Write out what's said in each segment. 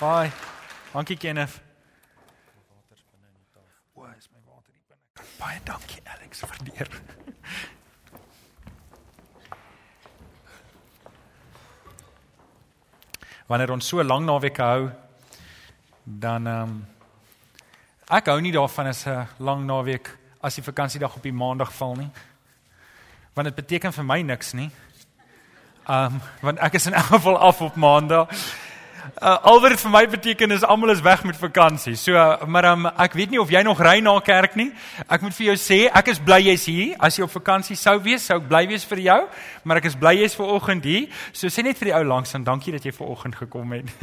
Baie. Dankie Kenneth. O, is my water hier binne. Baie dankie Alex vir die eer. Wanneer ons so lank naweek hou, dan ehm um, ek hou nie daarvan as 'n lang naweek as die vakansiedag op die maandag val nie. Want dit beteken vir my niks nie. Ehm um, want ek is in elk geval af op maandag. Uh, al wat dit vir my beteken is almal is weg met vakansie. So uh, maar um, ek weet nie of jy nog ry na kerk nie. Ek moet vir jou sê, ek is bly jy's hier. As jy op vakansie sou wees, sou ek bly wees vir jou, maar ek is bly jy's ver oggend hier. So sê net vir die ou langs en dankie dat jy ver oggend gekom het.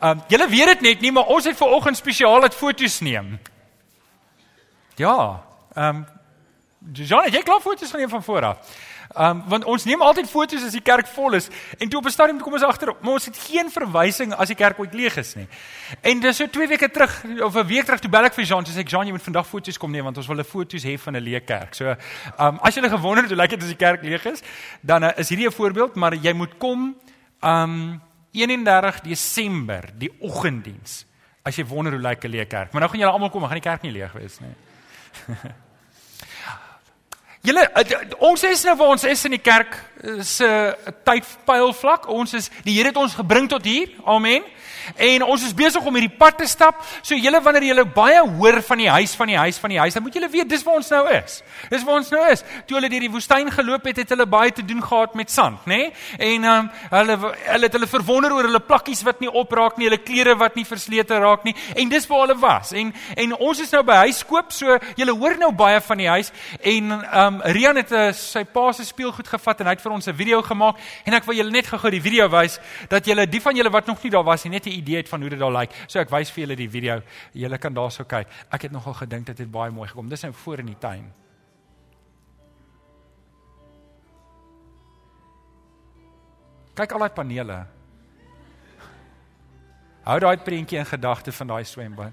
Um julle weet dit net nie, maar ons het ver oggend spesiaal het foto's neem. Ja. Um Jean, jy klaar foto's geneem van voor af. Um want ons neem altyd foto's as die kerk vol is en toe op 'n stadium kom ons agter, maar ons het geen verwysing as die kerk ooit leeg is nie. En dis so 2 weke terug of 'n week terug toe bel ek vir Jean, sê ek Jean, jy moet vandag foto's kom neem want ons wil 'n foto's hê van 'n leë kerk. So um as jy hulle gewonder het hoe lyk dit as die kerk leeg is, dan uh, is hierdie 'n voorbeeld, maar jy moet kom um 31 Desember, die oggenddiens. As jy wonder hoe lyk 'n leë kerk. Maar nou gaan julle almal kom, gaan die kerk nie leeg wees nie. Julle ons is nou waar ons is in die kerk se tydpyl vlak. Ons is die Here het ons gebring tot hier. Amen. En ons is besig om hierdie pad te stap. So julle wanneer julle baie hoor van die huis van die huis van die huis, dan moet julle weet dis waar ons nou is. Dis waar ons nou is. Toe hulle deur die woestyn geloop het, het hulle baie te doen gehad met sand, nê? Nee? En ehm um, hulle hulle het hulle verwonder oor hulle plakkies wat nie opraak nie, hulle klere wat nie verslete raak nie. En dis waar hulle was. En en ons is nou by huis koop, so julle hoor nou baie van die huis en ehm um, Rian het uh, sy pa se speelgoed gevat en hy het vir ons 'n video gemaak en ek wil julle net gou-gou die video wys dat julle die van julle wat nog nie daar was nie net 'n idee het van hoe dit daar lyk. So ek wys vir julle die video. Julle kan daarso kyk. Ek het nogal gedink dit het baie mooi gekom. Dis nou voor in die tuin. Kyk al daai panele. Hou daai prentjie in gedagte van daai swembad.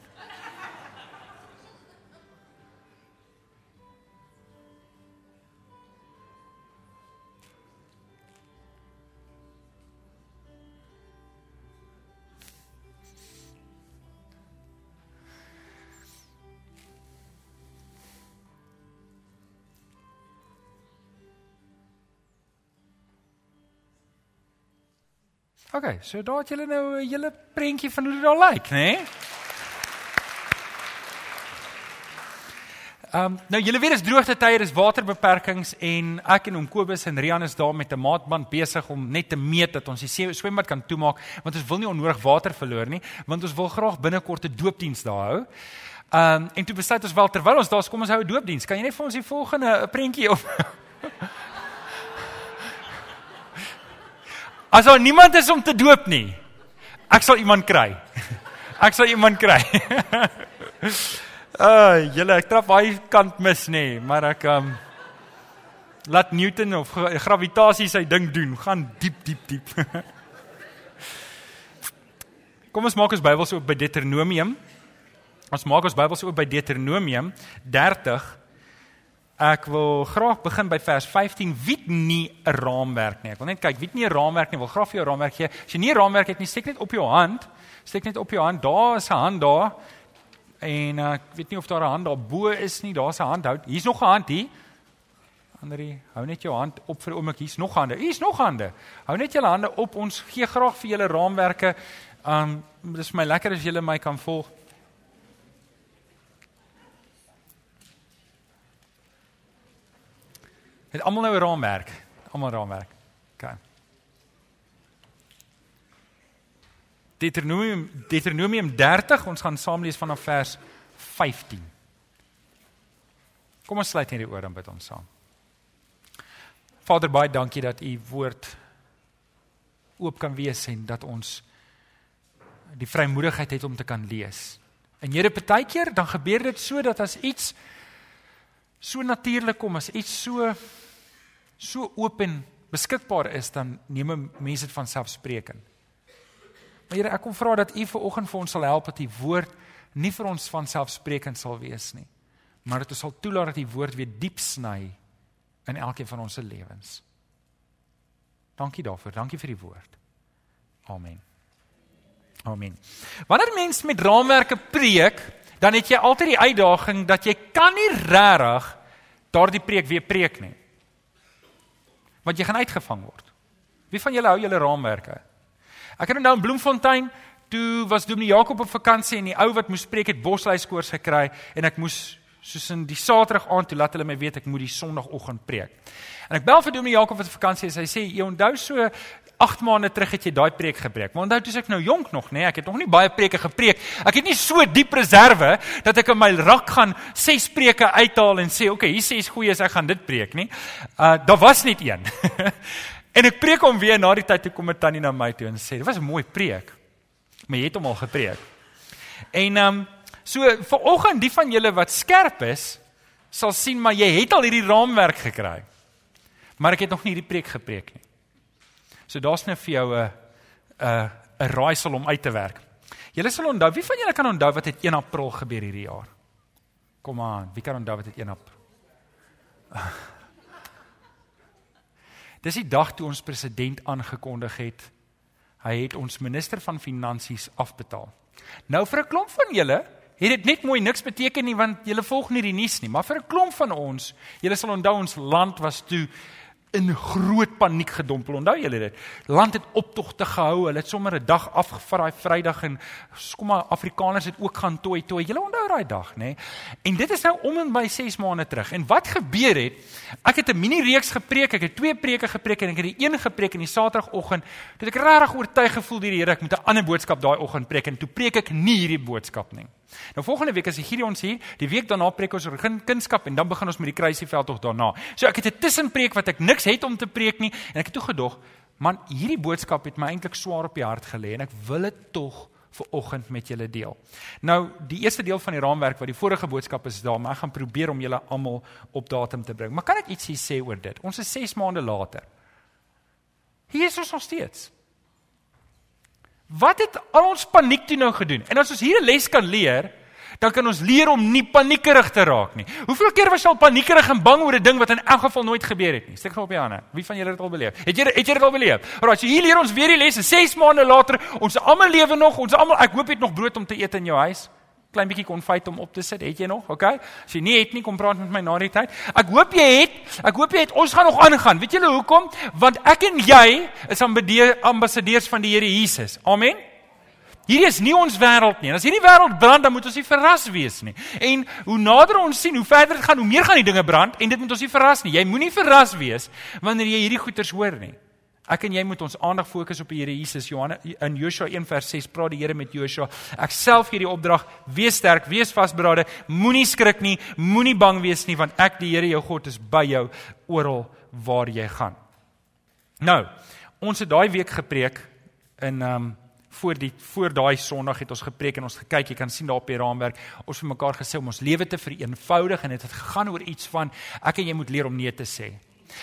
OK, so daar het julle nou 'n hele prentjie van hoe dit daar lyk, né? Ehm nou julle weet dis droogte tye, dis waterbeperkings en ek en oom Kobus en Rian is daar met 'n maatband besig om net te meet dat ons die swembad kan toemaak want ons wil nie onnodig water verloor nie, want ons wil graag binnekort 'n doopdiens daar hou. Ehm um, en toe besluit ons wel terwyl ons daar is, kom ons hou 'n doopdiens. Kan jy net vir ons die volgende prentjie op As daar niemand is om te doop nie, ek sal iemand kry. Ek sal iemand kry. Ag, uh, julle ek trap baie kant mis nê, maar ek um laat Newton of gravitasie sy ding doen, gaan diep diep diep. Kom ons maak ons Bybels oop by Deuteronomium. Ons maak ons Bybels oop by Deuteronomium 30 Ek wil graag begin by vers 15. Wie nie 'n raamwerk nie. Ek wil net kyk, wie nie 'n raamwerk nie. Wil graag vir jou 'n raamwerk gee. As jy nie 'n raamwerk het nie, steek net op jou hand. Steek net op jou hand. Daar is 'n hand daar. En uh, ek weet nie of daar 'n hand daar bo is nie. Daar's 'n hand. Hier's nog 'n hand hier. Andrie, hou net jou hand op vir oomblik. Hier's nog hande. Hier's nog hande. Hou net julle hande op. Ons gee graag vir julle raamwerke. Um dis vir my lekker as julle my kan volg. Het almal nou 'n raamwerk? Almal raamwerk. OK. Deuteronomium Deuteronomium 30, ons gaan saam lees vanaf vers 15. Kom ons sluit hierdie oor dan bid ons saam. Vader, baie dankie dat u woord oop kan wees en dat ons die vrymoedigheid het om te kan lees. En Here, partykeer dan gebeur dit so dat as iets so natuurlik kom, as iets so so oop en beskikbaar is dan neem mense dit van selfspreekend. Maar Here, ek kom vra dat U vir oggend vir ons sal help dat U woord nie vir ons van selfspreekend sal wees nie, maar dat ons sal toelaat dat U woord weer diep sny in elkeen van ons se lewens. Dankie daarvoor. Dankie vir die woord. Amen. Amen. Wanneer mens met raamwerke preek, dan het jy altyd die uitdaging dat jy kan nie regtig daardie preek weer preek nie. Want jy gaan uitgevang word. Wie van julle hou julle raamwerke? Ek het nou in Bloemfontein, toe was Dominee Jakob op vakansie en die ou wat moes preek het bosluiskoors gekry en ek moes soos in die Saterdag aand toe laat hulle my weet ek moet die Sondagoggend preek. En ek bel vir Dominee Jakob wat op vakansie is. Hy sê jy onthou so 8 maande terug het jy daai preek gepreek. Maar onthou toe ek nou jonk nog, nê, nee, ek het nog nie baie preke gepreek. Ek het nie so diep reserve dat ek in my rak gaan 6 preke uithaal en sê, "Oké, okay, hier is goeie, ek gaan dit preek nie." Uh daar was net een. en ek preek hom weer na die tyd toe kom 'n tannie na my toe en sê, "Dit was 'n mooi preek." Maar jy het hom al gepreek. En ehm um, so vir oggend die van julle wat skerp is, sal sien maar jy het al hierdie raamwerk gekry. Maar ek het nog nie hierdie preek gepreek nie. So daar's net vir jou 'n 'n 'n raaisel om uit te werk. Julle sal onthou, wie van julle kan onthou wat het 1 April gebeur hierdie jaar? Kom aan, wie kan onthou wat het 1 April? Dis die dag toe ons president aangekondig het hy het ons minister van finansies afbetaal. Nou vir 'n klomp van julle het dit net mooi niks beteken nie want julle volg nie die nuus nie, maar vir 'n klomp van ons, julle sal onthou ons land was toe in groot paniek gedompel. Onthou julle dit? Land het optogte gehou. Hulle het sommer 'n dag afgevat daai Vrydag en kom maar Afrikaners het ook gaan toi toi. Julle onthou daai dag, nê? Nee? En dit is nou om en by 6 maande terug. En wat gebeur het? Ek het 'n mini reeks gepreek. Ek het twee preke gepreek en ek het die een gepreek in die Saterdagoggend. Toe ek regtig oortuig gevoel deur die Here ek moet 'n ander boodskap daai oggend preek en toe preek ek nie hierdie boodskap nie. Nou volgende week is die Gideons hier, die week daarna preek ons oor kunskap en dan begin ons met die kruisieveld tog daarna. So ek het 'n tussenpreek wat ek niks het om te preek nie en ek het toe gedog, man, hierdie boodskap het my eintlik swaar op die hart gelê en ek wil dit tog vir oggend met julle deel. Nou, die eerste deel van die raamwerk wat die vorige boodskap is daar, maar ek gaan probeer om julle almal op datum te bring. Maar kan ek ietsie sê oor dit? Ons is 6 maande later. Hier is ons nog steeds. Wat het al ons paniek toe nou gedoen? En as ons hier 'n les kan leer, dan kan ons leer om nie paniekerig te raak nie. Hoeveel keer was jy al paniekerig en bang oor 'n ding wat in elk geval nooit gebeur het nie? Steek gou op jou hande. Wie van julle het dit al beleef? Het jy het jy dit al beleef? Alraai, so hier leer ons weer die lesse. 6 maande later, ons almal lewe nog, ons almal ek hoop jy het nog brood om te eet in jou huis klein bietjie konfyt om op te sit. Het jy nog? OK. As jy nie het nie, kom praat met my na die tyd. Ek hoop jy het. Ek hoop jy het. Ons gaan nog aangaan. Weet julle hoekom? Want ek en jy is ambassadeurs van die Here Jesus. Amen. Hierdie is nie ons wêreld nie. As hierdie wêreld brand, dan moet ons nie verras wees nie. En hoe nader ons sien, hoe verder dit gaan, hoe meer gaan die dinge brand en dit moet ons nie verras nie. Jy moenie verras wees wanneer jy hierdie goeters hoor nie. Ek en jy moet ons aandag fokus op die Here Jesus. Johannes in Joshua 1:6 praat die Here met Joshua. Ek self gee die opdrag: wees sterk, wees vasberade, moenie skrik nie, moenie bang wees nie, want ek die Here jou God is by jou oral waar jy gaan. Nou, ons het daai week gepreek in ehm um, voor die voor daai Sondag het ons gepreek en ons gekyk, jy kan sien daar op die raamwerk, ons het mekaar gesê om ons lewe te vereenvoudig en dit het gegaan oor iets van ek en jy moet leer om nee te sê.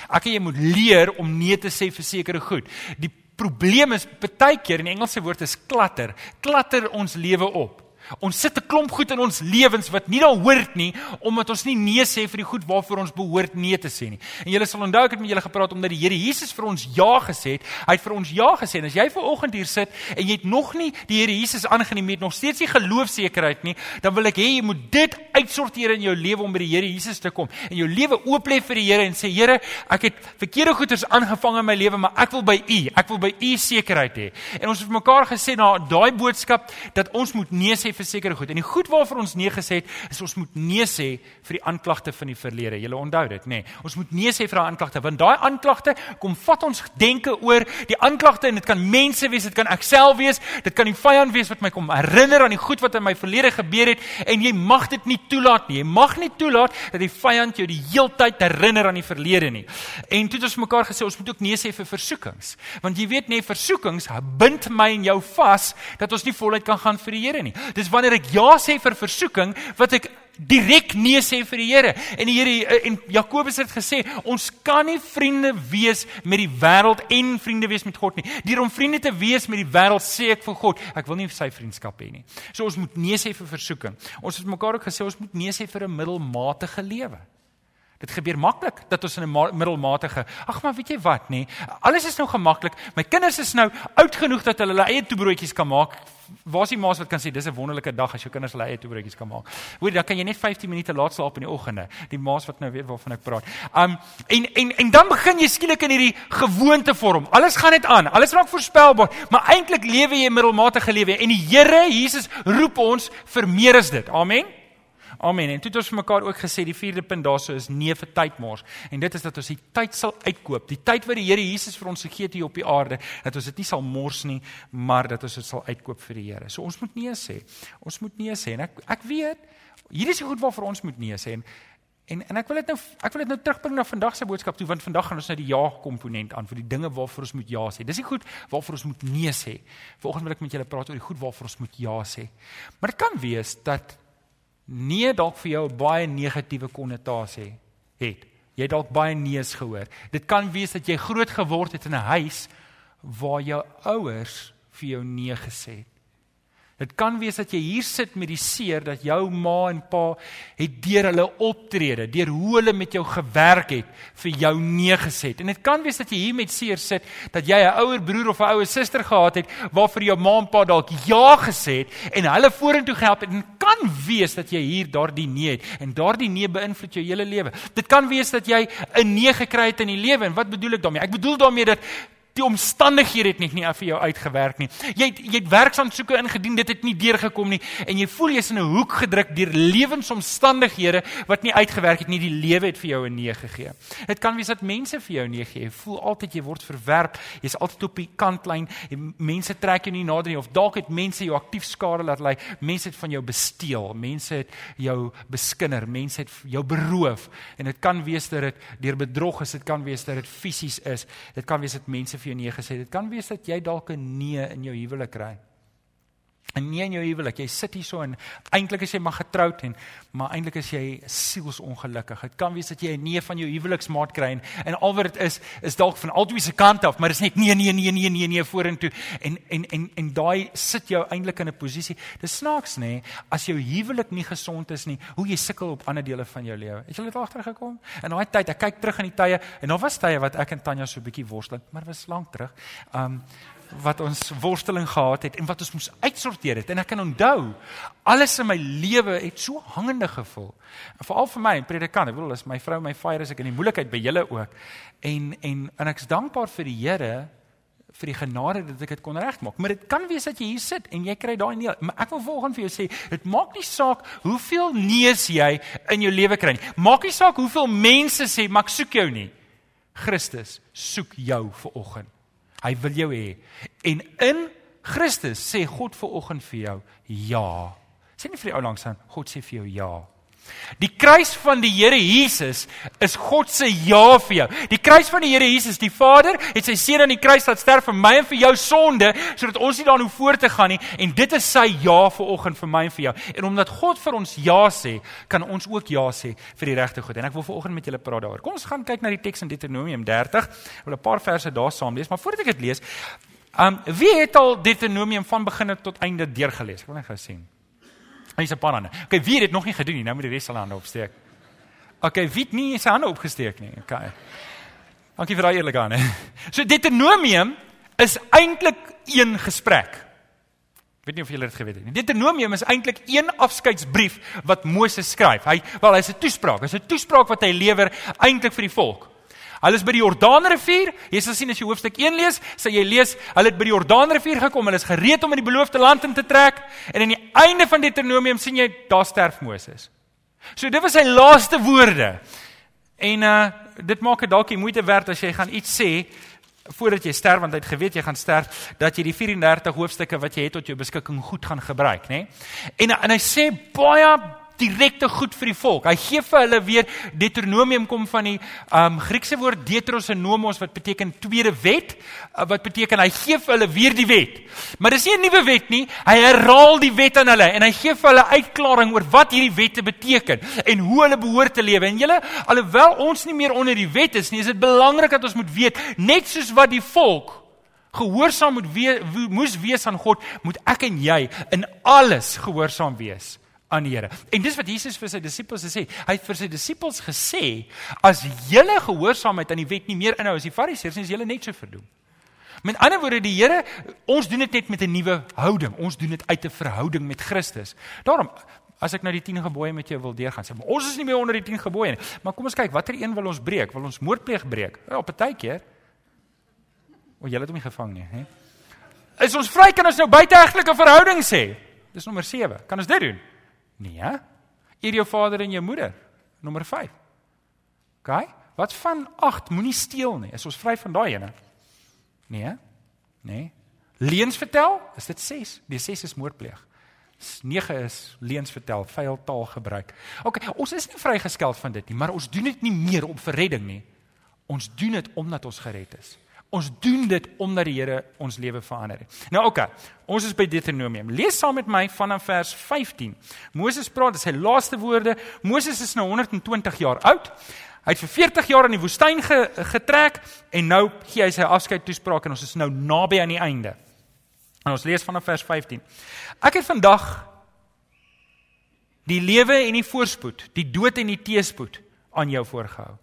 Ek en jy moet leer om nee te sê vir sekere goed. Die probleem is baie keer in Engelse woord is klatter. Klatter ons lewe op. Ons sit 'n klomp goed in ons lewens wat nie daar hoort nie omdat ons nie nee sê vir die goed waarvoor ons behoort nee te sê nie. En julle sal onthou ek het met julle gepraat omdat die Here Jesus vir ons ja gesê het. Hy het vir ons ja gesê en as jy ver oggend hier sit en jy het nog nie die Here Jesus aangeneem het, nog steeds nie geloofsekerheid nie, dan wil ek hê jy moet dit uitsorteer in jou lewe om by die Here Jesus te kom en jou lewe oop lê vir die Here en sê Here, ek het verkeerde goeders aangevang in my lewe, maar ek wil by U, ek wil by U sekerheid hê. En ons het mekaar gesê na daai boodskap dat ons moet nee sê vir sekere goed. En die goed waarvoor ons nee gesê het, is ons moet nee sê vir die aanklagte van die verlede. Julle onthou dit, nê? Nee. Ons moet nee sê vir daai aanklagte want daai aanklagte kom vat ons denke oor die aanklagte en dit kan mense wees, dit kan ek self wees, dit kan die vyand wees wat my kom herinner aan die goed wat in my verlede gebeur het en jy mag dit nie toelaat nie. Jy mag nie toelaat dat die vyand jou die heeltyd herinner aan die verlede nie. En toe het ons mekaar gesê ons moet ook nee sê vir versoekings. Want jy weet nê, versoekings bind my en jou vas dat ons nie voluit kan gaan vir die Here nie. Dis is wanneer ek ja sê vir versoeking wat ek direk nee sê vir die Here. En die Here eh, en Jakobus het gesê ons kan nie vriende wees met die wêreld en vriende wees met God nie. Deur om vriende te wees met die wêreld sê ek vir God, ek wil nie sy vriendskap hê nie. So ons moet nee sê vir versoeking. Ons het mekaar ook gesê ons moet nee sê vir 'n middelmatige lewe. Dit gebeur maklik dat ons in 'n middelmatige. Ag maar weet jy wat nê? Nee, alles is nou gemaklik. My kinders is nou oud genoeg dat hulle hulle eie toebroodjies kan maak. Waar is die ma's wat kan sê dis 'n wonderlike dag as jou kinders hulle eie toebroodjies kan maak? Hoor, dan kan jy net 15 minute laat slaap in die oggende. Die ma's wat nou weet waarvan ek praat. Um en en en dan begin jy skielik in hierdie gewoonte vorm. Alles gaan net aan. Alles raak voorspelbaar, maar eintlik lewe jy middelmatige lewe en die Here Jesus roep ons vir meer as dit. Amen. Amen. En toe het ons vir mekaar ook gesê die vierde punt daarso is nee vir tydmors. En dit is dat ons die tyd sal uitkoop. Die tyd wat die Here Jesus vir ons gegee het hier op die aarde, dat ons dit nie sal mors nie, maar dat ons dit sal uitkoop vir die Here. So ons moet nee sê. Ons moet nee sê. En ek ek weet hierdie is goed waarvoor ons moet nee sê. En en en ek wil dit nou ek wil dit nou terugbring na vandag se boodskap toe want vandag gaan ons na die ja komponent aan vir die dinge waarvoor ons moet ja sê. Dis nie goed waarvoor ons moet nee sê. Vanoggend wil ek met julle praat oor die goed waarvoor ons moet ja sê. Maar dit kan wees dat nee dalk vir jou 'n baie negatiewe konnotasie het. Jy het dalk baie nees gehoor. Dit kan wees dat jy groot geword het in 'n huis waar jou ouers vir jou nee gesê het. Dit kan wees dat jy hier sit met die seer dat jou ma en pa het deur hulle optrede, deur hoe hulle met jou gewerk het, vir jou nee gesê. En dit kan wees dat jy hier met seer sit dat jy 'n ouer broer of 'n ouer suster gehad het waarvoor jou ma en pa dalk ja gesê het en hulle vorentoe gehelp het. En kan wees dat jy hier daardie nee het en daardie nee beïnvloed jou hele lewe. Dit kan wees dat jy 'n nee gekry het in die lewe en wat bedoel ek daarmee? Ek bedoel daarmee dat die omstandighede het net nie vir jou uitgewerk nie. Jy het, jy het werksaansoeke ingedien, dit het nie deurgekom nie en jy voel jy's in 'n hoek gedruk deur lewensomstandighede wat nie uitgewerk het nie. Die lewe het vir jou 'n nee gegee. Dit kan wees dat mense vir jou nee gee. Jy voel altyd jy word verwerp. Jy's altyd op die kantlyn. Mense trek jou nie nader nie of dalk het mense jou aktief skade laat lei. Mense het van jou besteel. Mense het jou beskinder. Mense het jou beroof. En dit kan wees dat dit deur bedrog is, dit kan wees dat dit fisies is. Dit kan wees dat mense vir jou nee gesê. Dit kan wees dat jy dalk 'n nee in jou huwelik kry. 'n Nee in jou huwelik. Jy sit hier so en eintlik is jy maar getroud en maar eintlik is jy sielsongelukkig. Dit kan wees dat jy 'n nee van jou huweliksmaat kry en, en al wat dit is is dalk van albei se kant af, maar dit is net nee nee nee nee nee nee vorentoe en en en en daai sit jou eintlik in 'n posisie. Dis snaaks nê, nee, as jou huwelik nie gesond is nie, hoe jy sukkel op ander dele van jou lewe. Het jy dit agtergekom? In daai tyd, ek kyk terug aan die tye en daar was tye wat ek en Tanya so 'n bietjie worstel, maar was lank terug. Um wat ons worsteling gehad het en wat ons moes uitsorteer het en ek kan onthou alles in my lewe het so hangende gevoel. Veral vir my predikant, ek bedoel as my vrou my fire is ek in die moeilikheid by julle ook. En en en ek's dankbaar vir die Here vir die genade dat ek dit kon regmaak. Maar dit kan wees dat jy hier sit en jy kry daai nee. Maar ek wil volgens vir jou sê, dit maak nie saak hoeveel nee's jy in jou lewe kry nie. Maak nie saak hoeveel mense sê, "Maar ek soek jou nie." Christus soek jou vir oggend. Hy wil jou hê. En in Christus sê God ver oggend vir jou ja. Sê nie vir die ou langs aan, God sê vir jou ja. Die kruis van die Here Jesus is God se ja vir jou. Die kruis van die Here Jesus, die Vader, het sy seun aan die kruis laat sterf vir my en vir jou sonde sodat ons nie daarin hoef voort te gaan nie en dit is sy ja vir oggend vir my en vir jou. En omdat God vir ons ja sê, kan ons ook ja sê vir die regte goed. En ek wil ver oggend met julle praat daaroor. Kom ons gaan kyk na die teks in Deuteronomium 30. Ek wil 'n paar verse daar saam lees, maar voordat ek dit lees, um wie het al Deuteronomium van begin tot einde deurgelees? Ek wil net gou sien. Hy's 'n paar hande. Okay, wie het dit nog nie gedoen nie? Nou moet die res se hande opsteek. Okay, wie het nie sy hande opgesteek nie? Okay. Dankie vir daai eerlikheid. So Deuteronomium is eintlik een gesprek. Weet nie of julle dit geweet het nie. Deuteronomium is eintlik een afskeidsbrief wat Moses skryf. Hy wel hy's 'n toespraak. Hy's 'n toespraak wat hy lewer eintlik vir die volk. Hulle is by die Jordaanrivier. Jy sal sien as jy hoofstuk 1 lees, sê jy lees, hulle het by die Jordaanrivier gekom. Hulle is gereed om in die beloofde land in te trek. En aan die einde van Deuteronomium sien jy daar sterf Moses. So dit was sy laaste woorde. En uh dit maak dit dalk die moeite werd as jy gaan iets sê voordat jy sterf want hy het geweet jy gaan sterf dat jy die 34 hoofstukke wat jy het tot jou beskikking goed gaan gebruik, nê? En en hy sê baie direkte goed vir die volk. Hy gee vir hulle weer Deuteronomium kom van die um Griekse woord Deuteronomos wat beteken tweede wet, uh, wat beteken hy gee vir hulle weer die wet. Maar dis nie 'n nuwe wet nie. Hy herhaal die wet aan hulle en hy gee vir hulle uitklaring oor wat hierdie wette beteken en hoe hulle behoort te lewe. En julle alhoewel ons nie meer onder die wet is nie, is dit belangrik dat ons moet weet net soos wat die volk gehoorsaam moet wees moes wees aan God, moet ek en jy in alles gehoorsaam wees aan die Here. En dis wat Jesus vir sy disippels gesê. Hy het vir sy disippels gesê, as julle gehoorsaamheid aan die wet nie meer inhou as die Fariseërs nie, is julle net so verdoem. Met ander woorde, die Here, ons doen dit net met 'n nuwe houding. Ons doen dit uit 'n verhouding met Christus. Daarom as ek nou die 10 gebooie met jou wil deurgaan, sê ons is nie meer onder die 10 gebooie nie. Maar kom ons kyk, watter een wil ons breek? Wil ons moordpleeg breek? Ja, tydjie. O, jy het hom nie gevang nie, hè? Is ons vry kan ons nou buiteegtelike verhouding sê? Dis nommer 7. Kan ons dit doen? Nee? Eer jou vader en jou moeder. Nommer 5. OK? Wat van 8? Moenie steel nie. Is ons vry van daai ene? Nee. Nee. Leens vertel? Is dit 6? Die 6 is moordpleeg. 9 is leens vertel, vuil taal gebruik. OK, ons is nie vrygeskel van dit nie, maar ons doen dit nie meer om vir redding nie. Ons doen dit omdat ons gered is. Ons doen dit omdat die Here ons lewe verander het. Nou OK, ons is by Deuteronomium. Lees saam met my vanaf vers 15. Moses praat, dit is sy laaste woorde. Moses is nou 120 jaar oud. Hy het vir 40 jaar in die woestyn ge, getrek en nou gee hy sy afskeid toespraak en ons is nou naby aan die einde. En ons lees vanaf vers 15. Ek het vandag die lewe en die voorspoed, die dood en die teëspoed aan jou voorgehou.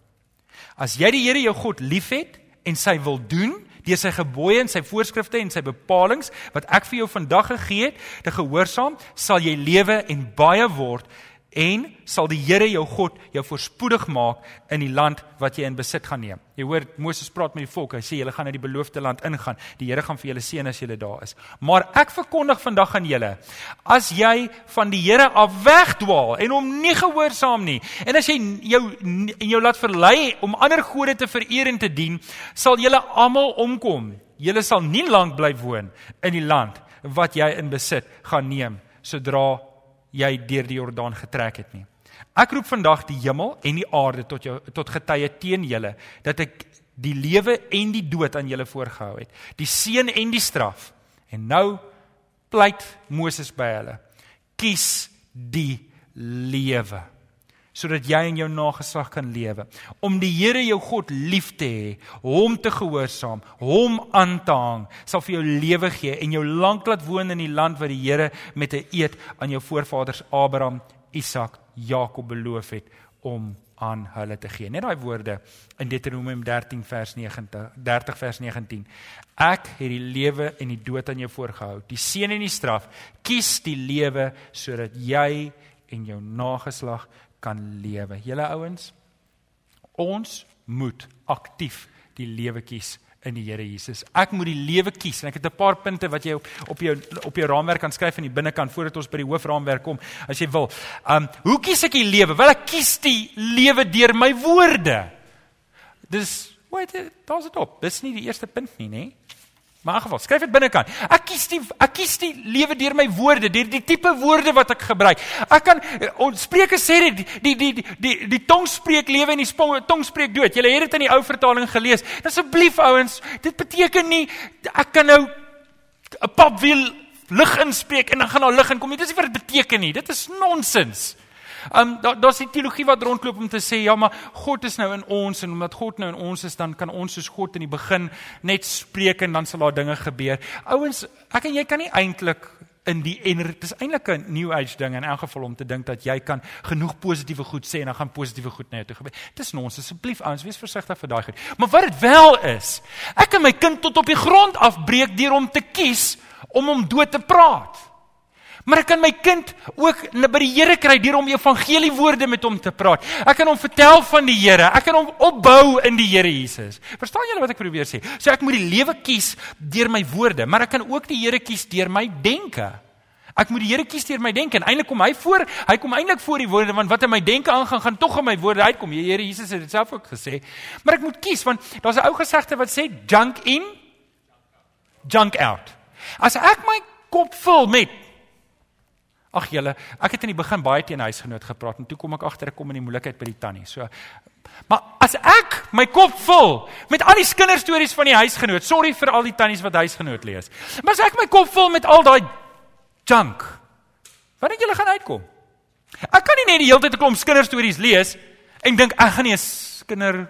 As jy die Here jou God liefhet en sy wil doen, deur sy gebooie en sy voorskrifte en sy bepalinge wat ek vir jou vandag gegee het, te gehoorsaam, sal jy lewe en baie word en sal die Here jou God jou voorspoedig maak in die land wat jy in besit gaan neem. Jy hoor Moses praat met die volk. Hy sê julle gaan na die beloofde land ingaan. Die Here gaan vir julle seën as julle daar is. Maar ek verkondig vandag aan julle, as jy van die Here af wegdwaal en hom nie gehoorsaam nie, en as jy jou en jou laat verlei om ander gode te vereer en te dien, sal julle almal omkom. Julle sal nie lank bly woon in die land wat jy in besit gaan neem sodra jy deur die Jordaan getrek het nie. Ek roep vandag die hemel en die aarde tot jou tot getuie teen julle dat ek die lewe en die dood aan julle voorgehou het. Die seën en die straf. En nou pleit Moses by hulle. Kies die lewe sodat jy en jou nageslag kan lewe. Om die Here jou God lief te hê, hom te gehoorsaam, hom aan te hang, sal vir jou lewe gee en jou lank laat woon in die land wat die Here met 'n eed aan jou voorvaders Abraham, Isak, Jakob beloof het om aan hulle te gee. Net daai woorde in Deuteronomium 13 vers 90 30 vers 19. Ek het die lewe en die dood aan jou voorgehou, die seën en die straf. Kies die lewe sodat jy en jou nageslag kan lewe. Julle ouens, ons moet aktief die lewe kies in die Here Jesus. Ek moet die lewe kies en ek het 'n paar punte wat jy op op jou op jou raamwerk kan skryf aan die binnekant voordat ons by die hoofraamwerk kom as jy wil. Um hoe kies ek die lewe? Wel ek kies die lewe deur my woorde. Dis wat daar's dit op. Dis nie die eerste punt nie, nê? Maar in geval, skryf dit binnekant. Ek kies die ek kies die lewe deur my woorde, deur die tipe woorde wat ek gebruik. Ek kan ons Spreuke sê dit die die die die die tong spreek lewe en die tong spreek dood. Julle het dit in die ou vertaling gelees. Asseblief ouens, dit beteken nie ek kan nou 'n papwiel lig inspreek en dan gaan daar lig inkom nie. Dis nie wat dit beteken nie. Dit is nonsens. Um, daar daar's die teologie wat rondloop om te sê ja, maar God is nou in ons en omdat God nou in ons is, dan kan ons soos God in die begin net spreek en dan sal daar dinge gebeur. Ouens, ek en jy kan nie eintlik in die en dit is eintlik 'n new age ding in elk geval om te dink dat jy kan genoeg positiewe goed sê en dan gaan positiewe goed na jou toe gebeur. Dis nons, asseblief ouens, wees versigtig vir daai goed. Maar wat dit wel is, ek kan my kind tot op die grond afbreek deur om te kies om hom dood te praat. Maar ek kan my kind ook by die Here kry deur om evangelie woorde met hom te praat. Ek kan hom vertel van die Here. Ek kan hom opbou in die Here Jesus. Verstaan julle wat ek probeer sê? So ek moet die lewe kies deur my woorde, maar ek kan ook die Here kies deur my denke. Ek moet die Here kies deur my denke en eintlik kom hy voor, hy kom eintlik voor die woorde want wat in my denke aangaan gaan tog in my woorde uitkom. Die Here Jesus het dit self ook gesê. Maar ek moet kies want daar's 'n ou gesegde wat sê junk in junk out. As ek my kop vul met Ag julle, ek het in die begin baie teen huisgenoot gepraat en toe kom ek agter ek kom in die moeilikheid by die tannie. So Maar as ek my kop vul met al die kinderstories van die huisgenoot, sorry vir al die tannies wat huisgenoot lees. Maar as ek my kop vul met al daai junk, wat dink julle gaan uitkom? Ek kan nie net die hele tyd 'n klomp kinderstories lees en dink ek gaan nie 'n kinder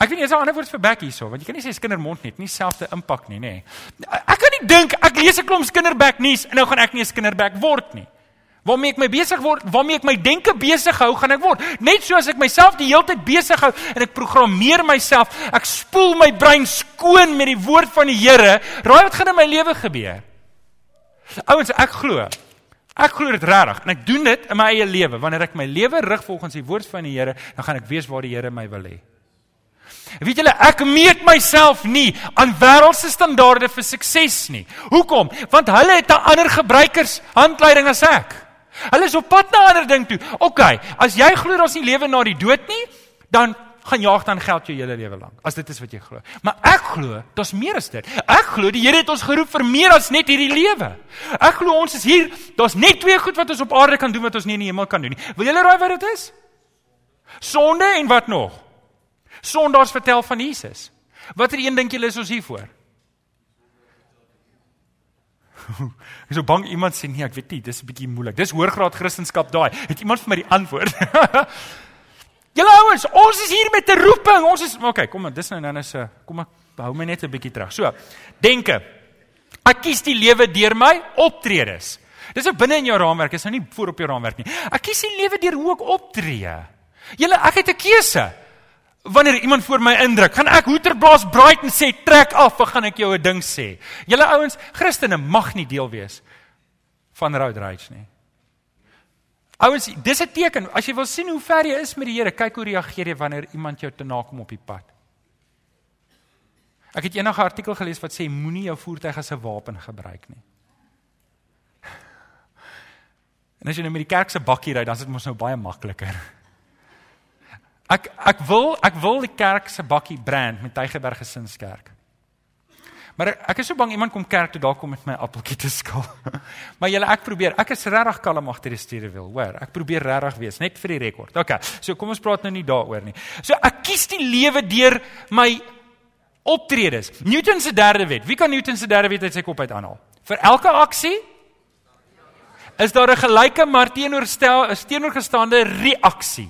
Ek weet nie is daar 'n ander woord vir back hierso, want jy kan nie sê kindermond net, nie selfde impak nie, nê. Nee. Ek kan nie dink ek lees 'n klomp kinderback nuus en nou gaan ek nie 'n kinderback word nie. Waarmee ek my besig word, waarmee ek my denke besig hou, gaan ek word. Net soos ek myself die hele tyd besig hou en ek programmeer myself, ek spoel my brein skoon met die woord van die Here, raai wat gaan in my lewe gebeur? Ouens, ek glo. Ek glo dit regtig en ek doen dit in my eie lewe. Wanneer ek my lewe rig volgens die woord van die Here, dan gaan ek weet waar die Here my wil hê. Weet julle, ek meet myself nie aan wêreldse standaarde vir sukses nie. Hoekom? Want hulle het 'n ander gebruikers handleiding as ek. Hulle is op pad na 'n ander ding toe. OK, as jy glo daar's nie lewe na die dood nie, dan gaan jaag dan geld jou hele lewe lank. As dit is wat jy glo. Maar ek glo, daar's meer as dit. Ek glo die Here het ons geroep vir meer as net hierdie lewe. Ek glo ons is hier, daar's net twee goed wat ons op aarde kan doen wat ons nie in die hemel kan doen nie. Wil julle raai wat dit is? Sonde en wat nog? Sondaars vertel van Jesus. Watter een dink julle is ons hier voor? Ek so bang iemand sê nee, ek weet nie, dis 'n bietjie moeilik. Dis hoërgraad Christendom daai. Het iemand vir my die antwoord? Julle ouens, ons is hier met 'n roeping. Ons is okay, kom maar, dis nou nou so. Kom ek hou my net 'n bietjie terug. So, denke. Ek kies die lewe deur my optredes. Dis ook binne in jou raamwerk, is nou nie voor op jou raamwerk nie. Ek kies die lewe deur hoe ek optree. Julle, ek het 'n keuse. Wanneer iemand voor my indruk, gaan ek hoeterblaas braai en sê trek af, of gaan ek jou 'n ding sê? Julle ouens, Christene mag nie deel wees van road rage nie. Ouens, dis 'n teken. As jy wil sien hoe ver jy is met die Here, kyk hoe reageer jy wanneer iemand jou te nakom op die pad. Ek het eendag 'n artikel gelees wat sê moenie jou voertuig as 'n wapen gebruik nie. En as jy nou met die kerk se bakkie ry, dan is dit mos nou baie makliker. Ek ek wil ek wil die kerk se bakkie brand met Tygerberg Gesinskerk. Maar ek, is so bang iemand kom kerk toe dalk kom met my appeltjie te skil. maar julle ek probeer. Ek is regtig kalm agter die stuur wil, hoor. Ek probeer regtig wees net vir die rekord. OK. So kom ons praat nou nie daaroor nie. So ek kies die lewe deur my optredes. Newton se derde wet. Wie kan Newton se derde wet uit sy kop uit aanhaal? Vir elke aksie is daar 'n gelyke maar teenoorgestelde reaksie.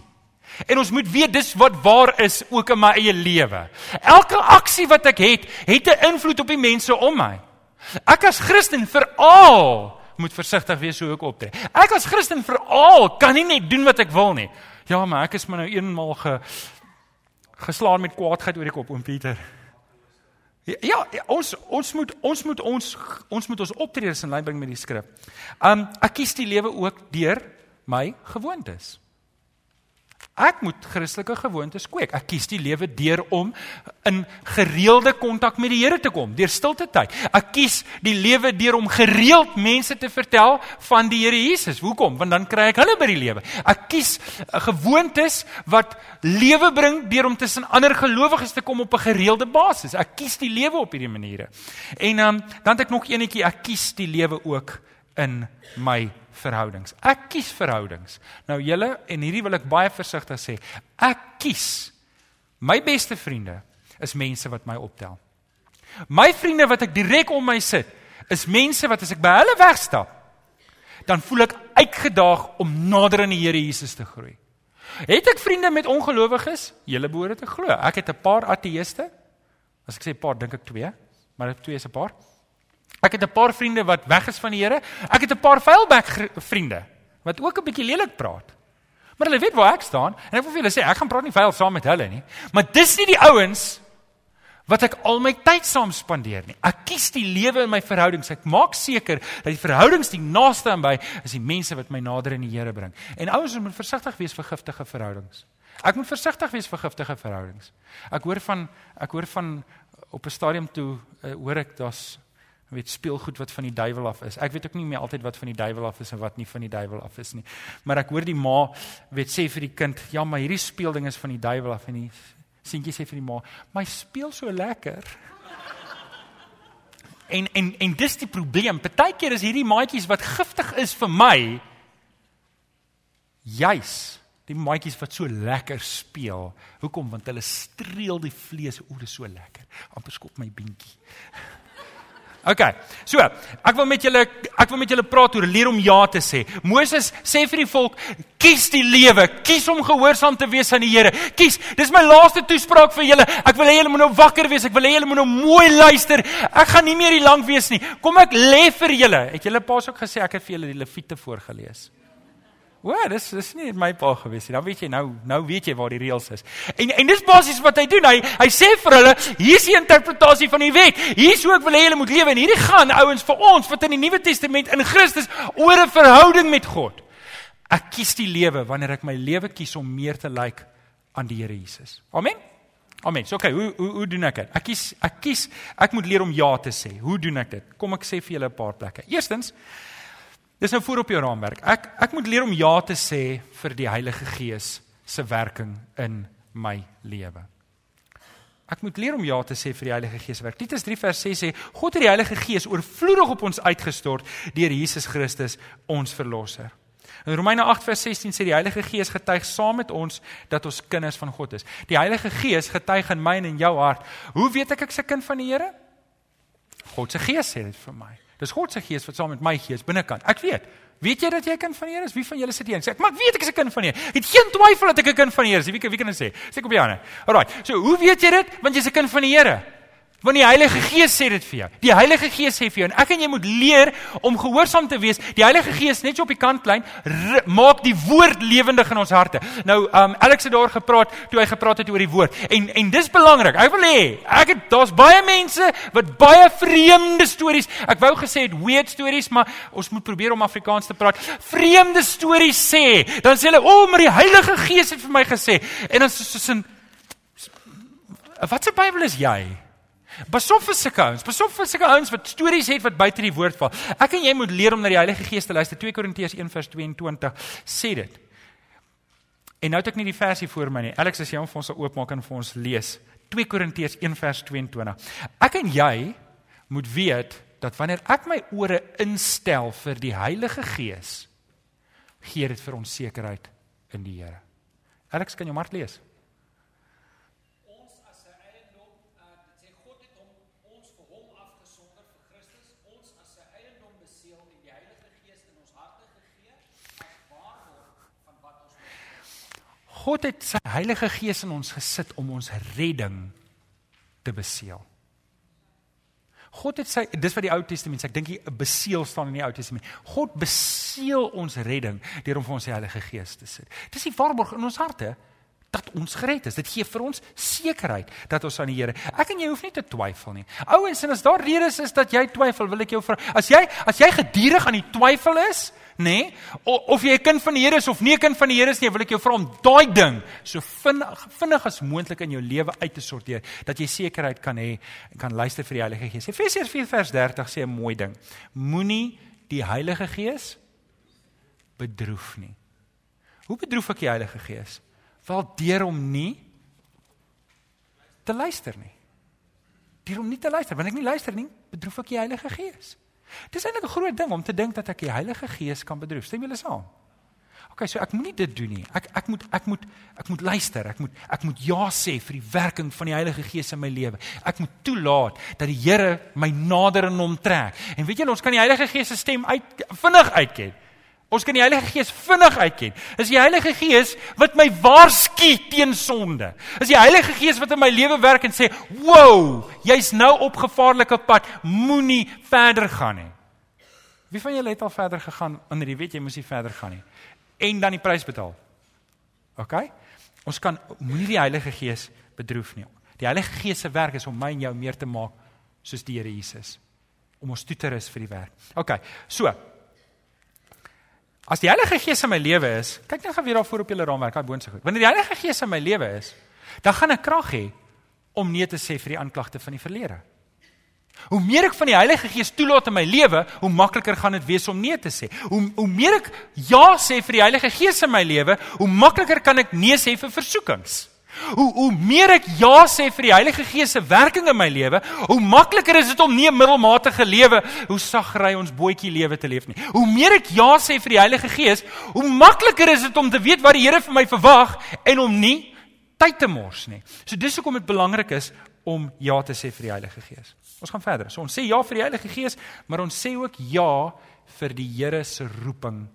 En ons moet weet dis wat waar is ook in my eie lewe. Elke aksie wat ek het, het 'n invloed op die mense om my. Ek as Christen veral moet versigtig wees hoe ek optree. Ek as Christen veral kan nie net doen wat ek wil nie. Ja, maar ek is maar nou eenmaal ge geslaan met kwaadheid oor die kop oom Pieter. Ja, ja, ons ons moet ons moet ons ons moet ons optredes in lyn bring met die skrif. Um ek kies die lewe ook deur my gewoontes. Ek moet Christelike gewoontes kweek. Ek kies die lewe deur om in gereelde kontak met die Here te kom, deur stilte tyd. Ek kies die lewe deur om gereeld mense te vertel van die Here Jesus. Hoekom? Want dan kry ek hulle by die lewe. Ek kies eh, gewoontes wat lewe bring deur om tussen ander gelowiges te kom op 'n gereelde basis. Ek kies die lewe op hierdie maniere. En um, dan het ek nog eenetjie, ek kies die lewe ook in my verhoudings. Ek kies verhoudings. Nou julle en hierdie wil ek baie versigtig sê. Ek kies my beste vriende is mense wat my optel. My vriende wat ek direk om my sit, is mense wat as ek by hulle wegstap, dan voel ek uitgedaag om nader aan die Here Jesus te groei. Het ek vriende met ongelowiges? Julle behoort te glo. Ek het 'n paar ateëste. As ek sê paar, dink ek twee, maar twee is 'n paar. Ek het 'n paar vriende wat weg is van die Here. Ek het 'n paar vuilbek vriende wat ook 'n bietjie lelik praat. Maar hulle weet waar ek staan en ek wil vir hulle sê ek gaan praat nie vuil saam met hulle nie. Maar dis nie die ouens wat ek al my tyd saam spandeer nie. Ek kies die lewe in my verhoudings. Ek maak seker dat die verhoudings die naaste aan my is die mense wat my nader aan die Here bring. En ouens moet versigtig wees vir giftige verhoudings. Ek moet versigtig wees vir giftige verhoudings. Ek hoor van ek hoor van op 'n stadium toe uh, hoor ek daar's weet speelgoed wat van die duiwel af is. Ek weet ook nie meer altyd wat van die duiwel af is en wat nie van die duiwel af is nie. Maar ek hoor die ma weet sê vir die kind, "Ja, maar hierdie speelding is van die duiwel af." En die seentjie sê vir die ma, "My speel so lekker." en en en dis die probleem. Partykeer is hierdie maatjies wat giftig is vir my juis die maatjies wat so lekker speel. Hoekom? Want hulle streel die vlees. O, dis so lekker. amper skop my beentjie. OK. So, ek wil met julle ek wil met julle praat oor leer om ja te sê. Moses sê vir die volk, kies die lewe, kies om gehoorsaam te wees aan die Here. Kies. Dis my laaste toespraak vir julle. Ek wil hê julle moet nou wakker wees. Ek wil hê julle moet nou mooi luister. Ek gaan nie meer hier lank wees nie. Kom ek lê vir julle. Het julle pas ook gesê ek het vir julle die Lewiete voorgeles? O, dis dis nie my pa gewees nie. Dan weet jy nou, nou weet jy waar die reëls is. En en dis basies wat hy doen. Hy hy sê vir hulle, hier's die interpretasie van die wet. Hier's hoe ek wil hê julle moet lewe en hierdie gaan ouens vir ons wat in die Nuwe Testament in Christus oor 'n verhouding met God. Ek kies die lewe wanneer ek my lewe kies om meer te lyk like aan die Here Jesus. Amen. Amen. So okay, hoe hoe hoe doen ek dit? Ek kies ek kies ek moet leer om ja te sê. Hoe doen ek dit? Kom ek sê vir julle 'n paar plekke. Eerstens Dis nou voor op jou raamwerk. Ek ek moet leer om ja te sê vir die Heilige Gees se werking in my lewe. Ek moet leer om ja te sê vir die Heilige Gees se werk. Titus 3 vers 6 sê God het die Heilige Gees oorvloedig op ons uitgestort deur Jesus Christus ons verlosser. In Romeine 8 vers 16 sê die Heilige Gees getuig saam met ons dat ons kinders van God is. Die Heilige Gees getuig in my en in jou hart. Hoe weet ek ek is 'n kind van die Here? God se Gees sê dit vir my. Dis God se gees wat saam met my gees binnekant. Ek weet. Weet jy dat jy 'n kind van die Here is? Wie van julle sit hier en sê, "Maar ek weet ek is 'n kind van die Here." Het geen twyfel dat ek 'n kind van die Here is. Wie wie kan dit sê? Sê op die hande. Alraai. So, hoe weet jy dit? Want jy's 'n kind van die Here. Want die Heilige Gees sê dit vir jou. Die Heilige Gees sê vir jou en ek en jy moet leer om gehoorsaam te wees. Die Heilige Gees net so op die kant klein maak die woord lewendig in ons harte. Nou, um Alex het daar gepraat toe hy gepraat het oor die woord. En en dis belangrik. Ek wil hê ek het daar's baie mense wat baie vreemde stories. Ek wou gesê het weird stories, maar ons moet probeer om Afrikaans te praat. Vreemde stories sê. Dan sê hulle, "O, oh, maar die Heilige Gees het vir my gesê." En dan soos in Wat se Bybel is jy? Besof vir sulke ouens, besof vir sulke ouens wat stories het wat buite die woord val. Ek en jy moet leer om na die Heilige Gees te luister. 2 Korintiërs 1:22 sê dit. En nou het ek nie die versie voor my nie. Alex, as jy hom vir ons sal oopmaak en vir ons lees. 2 Korintiërs 1:22. Ek en jy moet weet dat wanneer ek my ore instel vir die Heilige Gees, gee dit vir ons sekerheid in die Here. Alex, kan jy maar lees? God het sy Heilige Gees in ons gesit om ons redding te beseël. God het sy dis wat die Ou Testament sê, ek dink die beseël staan in die Ou Testament. God beseël ons redding deur om vir ons die Heilige Gees te sit. Dis die waarborg in ons harte dat ons gered is. Dit gee vir ons sekerheid dat ons aan die Here. Ek en jy hoef nie te twyfel nie. Ouens, en as daar redes is dat jy twyfel, wil ek jou vra, as jy as jy gedurig aan die twyfel is, nê? Nee, of jy 'n kind van die Here is of nie 'n kind van die Here is nie, wil ek jou vra om daai ding so vinnig vinnig as moontlik in jou lewe uit te sorteer dat jy sekerheid kan hê en kan luister vir die Heilige Gees. Efesiërs 4:30 sê 'n mooi ding. Moenie die Heilige Gees bedroef nie. Hoe bedroef ek die Heilige Gees? Wel deur om nie te luister nie. Deur om nie te luister. Wanneer ek nie luister nie, bedroef ek die Heilige Gees. Dis eintlik 'n groot ding om te dink dat ek die Heilige Gees kan bedroef. Stem julle saam? OK, so ek moenie dit doen nie. Ek ek moet ek moet ek moet luister. Ek moet ek moet ja sê vir die werking van die Heilige Gees in my lewe. Ek moet toelaat dat die Here my nader aan hom trek. En weet julle, ons kan die Heilige Gees se stem uit vinnig uitken. Ons kan die Heilige Gees vinnig uitken. Is die Heilige Gees wat my waarsku teen sonde. Is die Heilige Gees wat in my lewe werk en sê, "Wow, jy's nou op gevaarlike pad, moenie verder gaan nie." Wie van julle het al verder gegaan wanneer jy weet jy moes nie verder gaan nie en dan die prys betaal? OK? Ons kan moenie die Heilige Gees bedroef nie. Die Heilige Gees se werk is om my en jou meer te maak soos die Here Jesus om ons toe te rus vir die werk. OK. So, As die Heilige Gees in my lewe is, kyk net gou weer daar voor op julle raamwerk, daai boonste goed. Wanneer die Heilige Gees in my lewe is, dan gaan ek krag hê om nee te sê vir die aanklagte van die verlede. Hoe meer ek van die Heilige Gees toelaat in my lewe, hoe makliker gaan dit wees om nee te sê. Hoe hoe meer ek ja sê vir die Heilige Gees in my lewe, hoe makliker kan ek nee sê vir versoekings. Hoe hoe meer ek ja sê vir die Heilige Gees se werking in my lewe, hoe makliker is dit om nie 'n middelmatige lewe, hoe sagry ons bootjie lewe te leef nie. Hoe meer ek ja sê vir die Heilige Gees, hoe makliker is dit om te weet wat die Here vir my verwag en om nie tyd te mors nie. So dis hoekom dit belangrik is om ja te sê vir die Heilige Gees. Ons gaan verder. So ons sê ja vir die Heilige Gees, maar ons sê ook ja vir die Here se roeping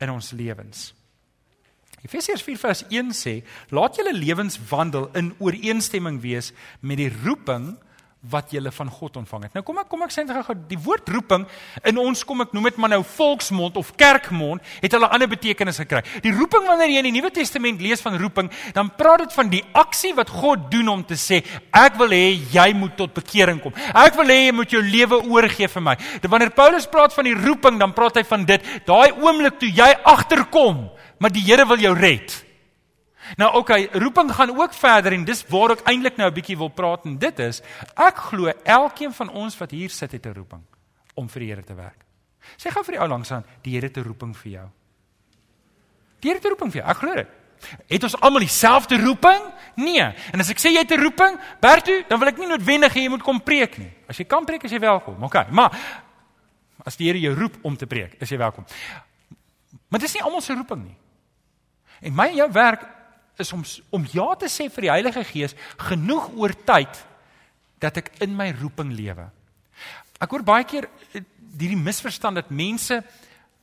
in ons lewens. Efesiërs 4:1 sê: "Laat julle lewens wandel in ooreenstemming wees met die roeping wat jy van God ontvang het. Nou kom ek kom ek sê net gou die woord roeping in ons kom ek noem dit maar nou volksmond of kerkmond het hulle ander betekenis gekry. Die roeping wanneer jy in die Nuwe Testament lees van roeping, dan praat dit van die aksie wat God doen om te sê ek wil hê jy moet tot bekering kom. Ek wil hê jy moet jou lewe oorgee vir my. Dan wanneer Paulus praat van die roeping, dan praat hy van dit, daai oomblik toe jy agterkom, maar die Here wil jou red. Nou oké, okay, roeping gaan ook verder en dis waar ek eintlik nou 'n bietjie wil praat en dit is ek glo elkeen van ons wat hier sit het 'n roeping om vir die Here te werk. Sê gou vir die ou langs aan, die Here het 'n roeping vir jou. Die Here het 'n roeping vir jou. Ek glo dit. Het ons almal dieselfde roeping? Nee. En as ek sê jy het 'n roeping, Bertu, dan wil ek nie noodwendig hê jy moet kom preek nie. As jy kan preek, is jy welkom. OK. Maar as die Here jou roep om te preek, is jy welkom. Maar dis nie almal se roeping nie. En my en jou werk is om om ja te sê vir die Heilige Gees genoeg oor tyd dat ek in my roeping lewe. Ek hoor baie keer eh, hierdie misverstand dat mense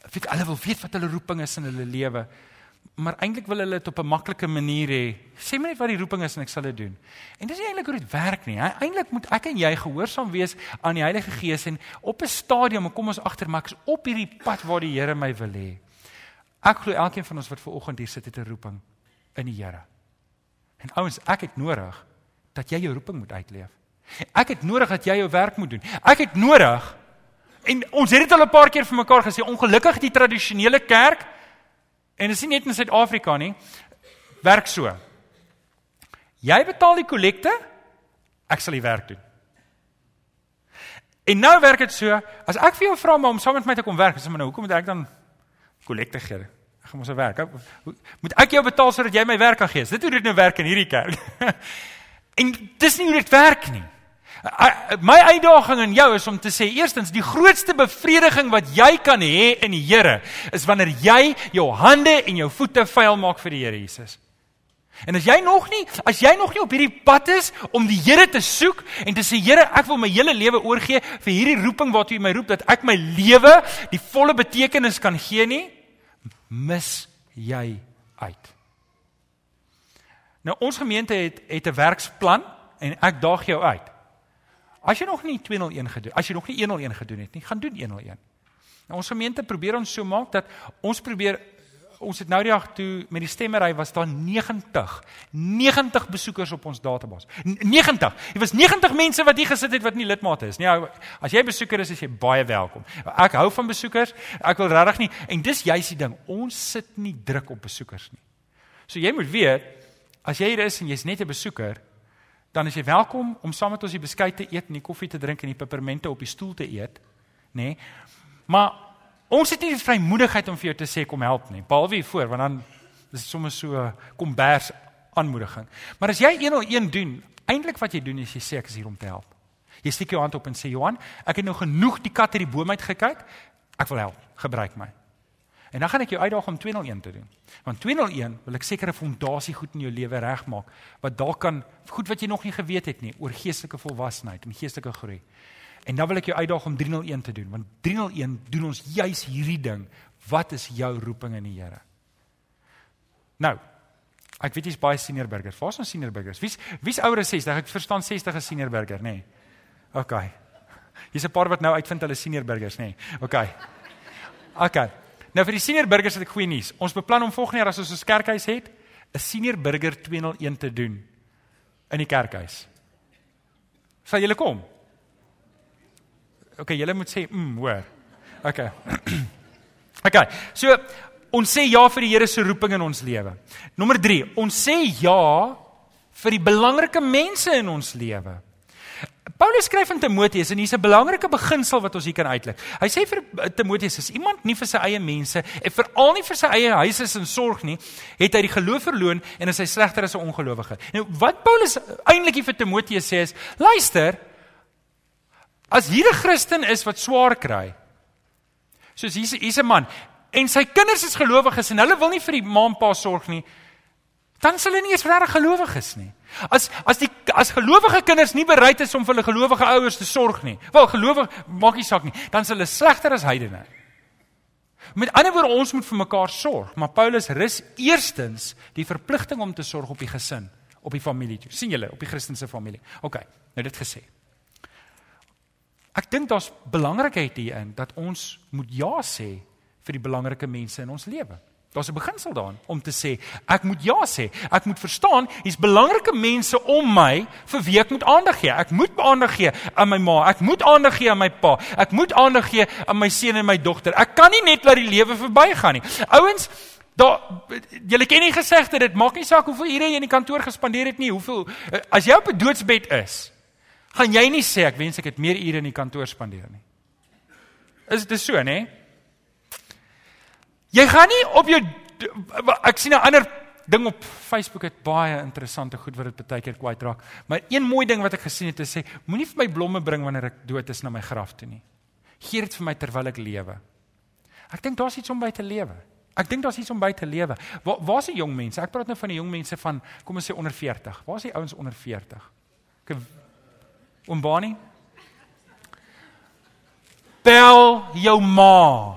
weet hulle wil weet wat hulle roeping is in hulle lewe, maar eintlik wil hulle dit op 'n maklike manier hê. Sê my net wat die roeping is en ek sal dit doen. En dis nie eintlik hoe dit werk nie. Eintlik moet ek en jy gehoorsaam wees aan die Heilige Gees en op 'n stadium kom ons agter maar ek is op hierdie pad waar die Here my wil hê. Ek glo elkeen van ons wat ver oggend hier sit het 'n roeping in die Here. En ouens, ek het nodig dat jy jou roeping moet uitleef. Ek het nodig dat jy jou werk moet doen. Ek het nodig en ons het dit al 'n paar keer vir mekaar gesê, ongelukkig die tradisionele kerk en dit is nie net in Suid-Afrika nie, werk so. Jy betaal die kollekte, ek sal die werk doen. En nou werk dit so, as ek vir jou vra om saam met my te kom werk, sê maar nou, hoekom moet ek dan kollekte gee? Ek gaan mos werk. Moet ek jou betaal sodat jy my werk kan gee? Dit hoe dit nou werk in hierdie kerk. en dis nie hoe dit werk nie. My uitdaging aan jou is om te sê eerstens die grootste bevrediging wat jy kan hê in die Here is wanneer jy jou hande en jou voete vuil maak vir die Here Jesus. En as jy nog nie, as jy nog nie op hierdie pad is om die Here te soek en te sê Here, ek wil my hele lewe oorgee vir hierdie roeping waartoe U my roep dat ek my lewe die volle betekenis kan gee nie, mis jy uit. Nou ons gemeente het het 'n werksplan en ek daag jou uit. As jy nog nie 201 gedoen, as jy nog nie 101 gedoen het nie, gaan doen 101. Nou ons gemeente probeer ons so maak dat ons probeer ons het nou die dag toe met die stemmery was daar 90 90 besoekers op ons database 90 dit was 90 mense wat hier gesit het wat nie lidmate is nie. As jy besoeker is is jy baie welkom. Ek hou van besoekers ek wil regtig nie en dis juist die ding ons sit nie druk op besoekers nie. So jy moet weet as jy hier is en jy's net 'n besoeker dan is jy welkom om saam met ons die beskuit te eet en die koffie te drink en die pepermente op die stoel te eet nê? Maar Ons het nie die vrymoedigheid om vir jou te sê kom help nie. Behalwe hier voor, want dan is dit sommer so kombers aanmoediging. Maar as jy 101 doen, eintlik wat jy doen is jy sê ek is hier om te help. Jy steek jou hand op en sê Johan, ek het nou genoeg die kat uit die boom uit gekyk. Ek wil help. Gebruik my. En dan gaan ek jou uitdaag om 201 te doen. Want 201 wil ek sekere fondasie goed in jou lewe regmaak wat dalk kan goed wat jy nog nie geweet het nie oor geestelike volwassenheid en geestelike groei. En dan wil ek jou uitdaag om 301 te doen, want 301 doen ons juis hierdie ding. Wat is jou roeping in die Here? Nou, ek weet jy's baie senior burger. Waar's ons senior burgers? Wie's wie's ouer as 60? Ek verstaan 60 is senior burger, nê? Nee. OK. Hier's 'n paar wat nou uitvind hulle senior burgers, nê? Nee. OK. OK. Nou vir die senior burgers het ek goeie nuus. Ons beplan om volgende jaar as ons 'n kerkhuis het, 'n senior burger 201 te doen in die kerkhuis. Sal julle kom? Okay, julle moet sê mm, hoor. Okay. okay. So ons sê ja vir die Here se roeping in ons lewe. Nommer 3, ons sê ja vir die belangrike mense in ons lewe. Paulus skryf aan Timoteus en hier's 'n belangrike beginsel wat ons hier kan uitlig. Hy sê vir Timoteus as iemand nie vir sy eie mense en veral nie vir sy eie huis is in sorg nie, het hy die geloof verloon en is hy slegter as 'n ongelowige. Nou wat Paulus eintlik vir Timoteus sê is, luister, As hier 'n Christen is wat swaar kry. Soos hier's hier's 'n man en sy kinders is gelowiges en hulle wil nie vir die ma en pa sorg nie. Dan sal hulle nie eens regtig gelowiges nie. As as die as gelowige kinders nie bereid is om vir hulle gelowige ouers te sorg nie. Wel gelowig maak nie saak nie. Dan sal hulle slegter as heidene. Met ander woorde ons moet vir mekaar sorg, maar Paulus rus eerstens die verpligting om te sorg op die gesin, op die familie toe. sien julle op die Christelike familie. OK, nou dit gesê. Ek dink daar's belangrikheid hierin dat ons moet ja sê vir die belangrike mense in ons lewe. Daar's 'n beginsel daarin om te sê ek moet ja sê. Ek moet verstaan hier's belangrike mense om my vir wie ek moet aandag gee. Ek moet aandag gee aan my ma, ek moet aandag gee aan my pa, ek moet aandag gee aan my seun en my dogter. Ek kan nie net laat die lewe verbygaan nie. Ouens, daar julle ken nie gesegde dit maak nie saak hoeveel ure jy in die kantoor gespandeer het nie, hoeveel as jy op 'n doodsbed is, gaan jy nie sê ek wens ek het meer ure in die kantoor spandeer nie. Is dit so, nê? Jy gaan nie op jou ek sien 'n ander ding op Facebook het baie interessante goed wat dit baie keer kwyt raak. Maar een mooi ding wat ek gesien het is sê moenie vir my blomme bring wanneer ek dood is na my graf toe nie. Gee dit vir my terwyl ek lewe. Ek dink daar's iets om by te lewe. Ek dink daar's iets om by te lewe. Waar waar's die jong mense? Ek praat nou van die jong mense van kom ons sê onder 40. Waar's die ouens onder 40? Ek Oom Bani? Bel jou ma.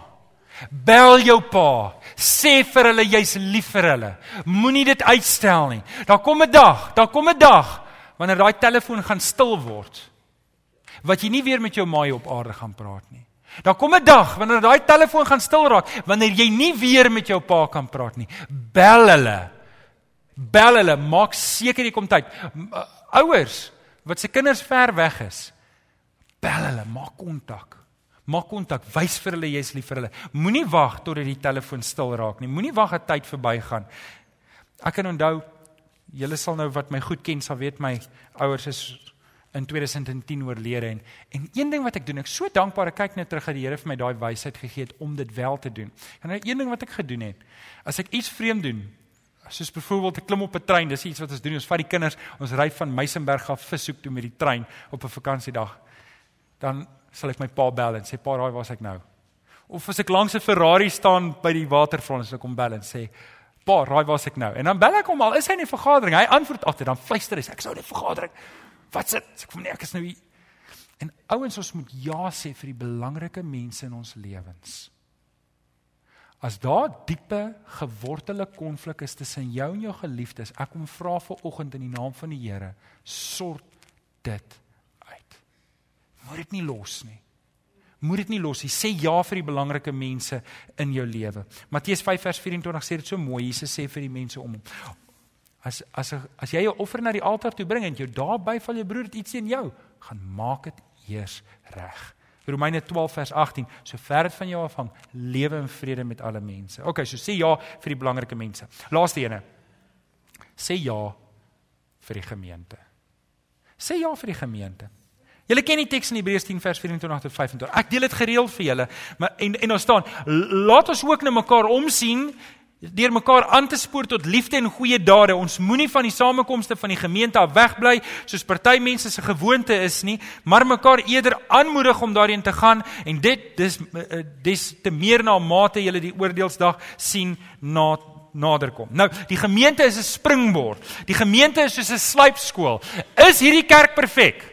Bel jou pa. Sê vir hulle jy's lief vir hulle. Moenie dit uitstel nie. Daar kom 'n dag, daar kom 'n dag wanneer daai telefoon gaan stil word. Wat jy nie weer met jou maai op aarde gaan praat nie. Daar kom 'n dag wanneer daai telefoon gaan stil raak, wanneer jy nie weer met jou pa kan praat nie. Bel hulle. Bel hulle, maak seker jy kom tyd. Ouers wat se kinders ver weg is, bel hulle, maak kontak. Maak kontak, wys vir hulle jy's lief vir hulle. Moenie wag totdat die telefoon stil raak nie. Moenie wag dat tyd verbygaan. Ek kan onthou julle sal nou wat my goed ken sal weet my ouers is in 2010 oorlede en en een ding wat ek doen, ek so dankbaar ek kyk net terug dat die Here vir my daai wysheid gegee het om dit wel te doen. En nou een ding wat ek gedoen het, as ek iets vreemd doen, soos byvoorbeeld ek klim op 'n trein, dis iets wat ons doen, ons vat die kinders, ons ry van Meisenberg af vis soek toe met die trein op 'n vakansiedag. Dan sal ek my pa bel en sê pa, raai waar's ek nou? Of as ek langs 'n Ferrari staan by die waterfront, sal ek hom bel en sê pa, raai waar's ek nou? En dan bel ek hom al, is hy in 'n vergadering? Hy antwoord altyd, dan fluister hy, ek sou in 'n vergadering. Wat sit? Ek voel nee, ek is nou hier. En ouens, ons moet ja sê vir die belangrike mense in ons lewens. As daar diepe gewortelde konflik is tussen jou en jou geliefdes, ek kom vra vir oggend in die naam van die Here, sort dit Moet dit nie los nie. Moet dit nie los nie. Sê ja vir die belangrike mense in jou lewe. Matteus 5 vers 24 sê dit so mooi. Jesus sê vir die mense om hom. As as as jy jou offer na die altaar toe bring en jou daarby val jou broer iets in jou, gaan maak dit eers reg. Romeine 12 vers 18. So ver van jou afhang, lewe in vrede met alle mense. Okay, so sê ja vir die belangrike mense. Laaste ene. Sê ja vir die gemeente. Sê ja vir die gemeente. Julle ken die teks in Hebreërs 10 vers 24 tot 25. Ek deel dit gereeld vir julle, maar en en daar staan: "Laat ons ook na mekaar omsien deur mekaar aan te spoor tot liefde en goeie dade. Ons moenie van die samekomste van die gemeente af wegbly soos party mense se gewoonte is nie, maar mekaar eerder aanmoedig om daarin te gaan en dit dis eh, dis te meer na mate julle die oordeelsdag sien na naderkom. Nou, die gemeente is 'n springbord. Die gemeente is soos 'n slypskool. Is hierdie kerk perfek?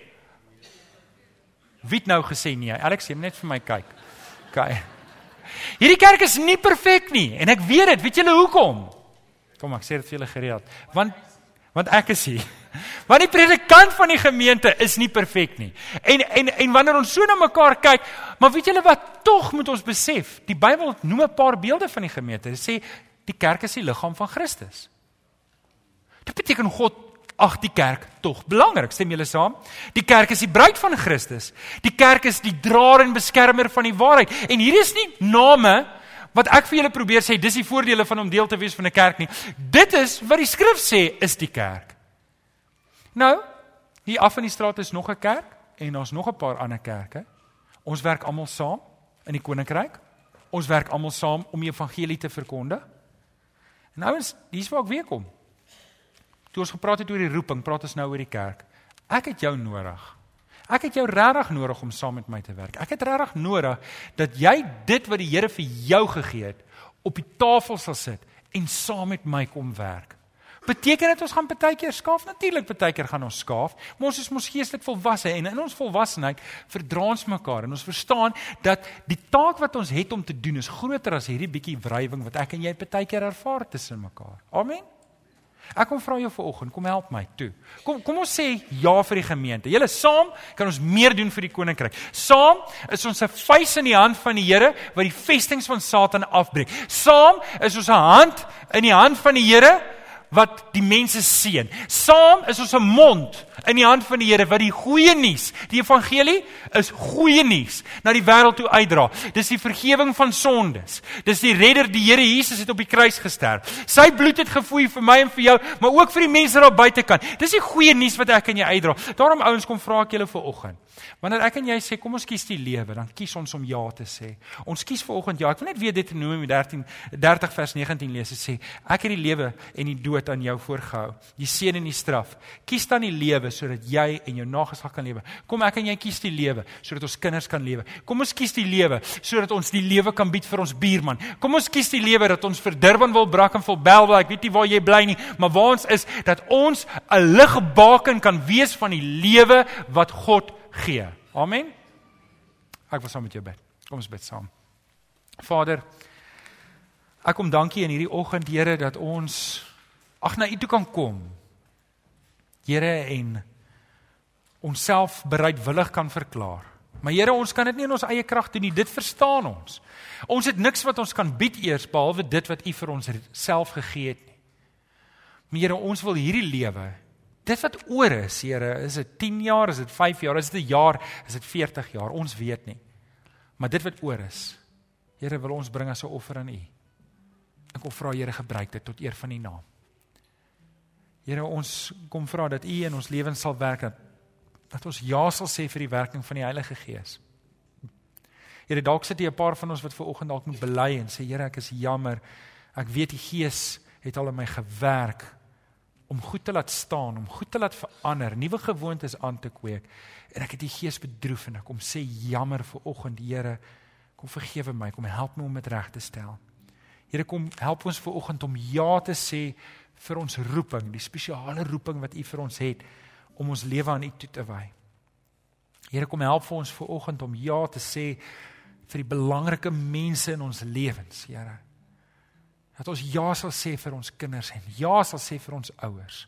Wie het nou gesê nee? Alex, jy moet net vir my kyk. OK. Hierdie kerk is nie perfek nie en ek weet dit. Weet julle hoekom? Kom ek sê dit vir julle gereeld. Want want ek is hier. Want die predikant van die gemeente is nie perfek nie. En en en wanneer ons so na mekaar kyk, maar weet julle wat tog moet ons besef? Die Bybel noem 'n paar beelde van die gemeente. Dit sê die kerk is die liggaam van Christus. Dit beteken God ag die kerk tog belangrik. Stem julle saam? Die kerk is die bruid van Christus. Die kerk is die draer en beskermer van die waarheid. En hier is nie name wat ek vir julle probeer sê dis die voordele van om deel te wees van 'n kerk nie. Dit is wat die skrif sê is die kerk. Nou, hier af in die straat is nog 'n kerk en daar's nog 'n paar ander kerke. Ons werk almal saam in die koninkryk. Ons werk almal saam om die evangelie te verkondig. En nou is dis waar ek weer kom. Toe ons gepraat het oor die roeping, praat ons nou oor die kerk. Ek het jou nodig. Ek het jou regtig nodig om saam met my te werk. Ek het regtig nodig dat jy dit wat die Here vir jou gegee het op die tafel sal sit en saam met my kom werk. Beteken dit ons gaan baie keer skaaf? Natuurlik baie keer gaan ons skaaf, maar ons is mos geestelik volwasse en in ons volwassenheid verdra ons mekaar en ons verstaan dat die taak wat ons het om te doen is groter as hierdie bietjie wrywing wat ek en jy baie keer ervaar tussen mekaar. Amen. Ek kom vra jou vanoggend, kom help my toe. Kom kom ons sê ja vir die gemeente. Julle saam kan ons meer doen vir die koninkryk. Saam is ons 'n vuis in die hand van die Here wat die vestings van Satan afbreek. Saam is ons 'n hand in die hand van die Here wat die mense seën. Saam is ons 'n mond in die hand van die Here wat die goeie nuus, die evangelie is goeie nuus na die wêreld toe uitdra. Dis die vergifnis van sondes. Dis die redder, die Here Jesus het op die kruis gesterf. Sy bloed het gevloei vir my en vir jou, maar ook vir die mense daar buitekant. Dis die goeie nuus wat ek aan jou uitdra. Daarom ouens kom vra ek julle vir oggend. Wanneer ek en jy sê kom ons kies die lewe, dan kies ons om ja te sê. Ons kies vir oggend ja. Ek wil net weer Deuteronomium 13 30 vers 19 lees. Dit sê ek het die lewe en die dood aan jou voorgehou. Die seën en die straf. Kies dan die lewe sodat jy en jou nageslag kan lewe. Kom ek en jy kies die lewe sodat ons kinders kan lewe. Kom ons kies die lewe sodat ons die lewe kan bied vir ons buurman. Kom ons kies die lewe dat ons vir Durban wil brak en vir Belwel. Ek weet nie waar jy bly nie, maar waar ons is dat ons 'n ligbaken kan wees van die lewe wat God gee. Amen. Ek wil saam met jou bid. Kom ons bid saam. Vader, ek kom dankie in hierdie oggend, Here, dat ons ag na U toe kan kom. Here en onsself bereidwillig kan verklaar. Maar Here, ons kan dit nie in ons eie krag doen nie. Dit verstaan ons. Ons het niks wat ons kan bied eers behalwe dit wat U vir ons self gegee het nie. Maar Here, ons wil hierdie lewe Dit wat oor is, Here, is dit 10 jaar, is dit 5 jaar, is dit 'n jaar, is dit 40 jaar? Ons weet nie. Maar dit wat oor is, Here, wil ons bring as 'n offer aan U. Ek kom vra Here, gebruik dit tot eer van U naam. Here, ons kom vra dat U in ons lewens sal werk dat dat ons ja sal sê vir die werking van die Heilige Gees. Here, dalk sit hier 'n paar van ons wat ver oggend dalk moet bely en sê Here, ek is jammer. Ek weet die Gees het al in my gewerk om goed te laat staan, om goed te laat verander, nuwe gewoontes aan te kweek. En ek het die gees bedroef en ek kom sê jammer vir oggend, Here, kom vergewe my, kom help my om dit reg te stel. Here, kom help ons vir oggend om ja te sê vir ons roeping, die spesiale roeping wat U vir ons het om ons lewe aan U toe te wy. Here, kom help vir ons vir oggend om ja te sê vir die belangrike mense in ons lewens, Here. Dat ons ja sal sê vir ons kinders en ja sal sê vir ons ouers.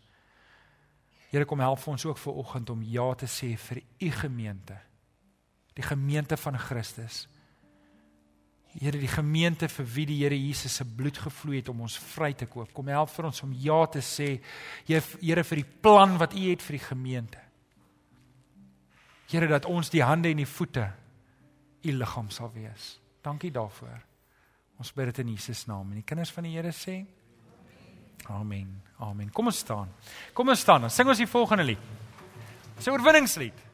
Here kom help vir ons ook vir oggend om ja te sê vir u gemeente. Die gemeente van Christus. Here die gemeente vir wie die Here Jesus se bloed gevloei het om ons vry te koop. Kom help vir ons om ja te sê Here vir die plan wat u het vir die gemeente. Here dat ons die hande en die voete u liggaam sal wees. Dankie daarvoor. Ons bid dit in Jesus naam en die kinders van die Here sê Amen. Amen. Kom ons staan. Kom ons staan. Dan sing ons die volgende lied. Dis 'n oorwinningslied.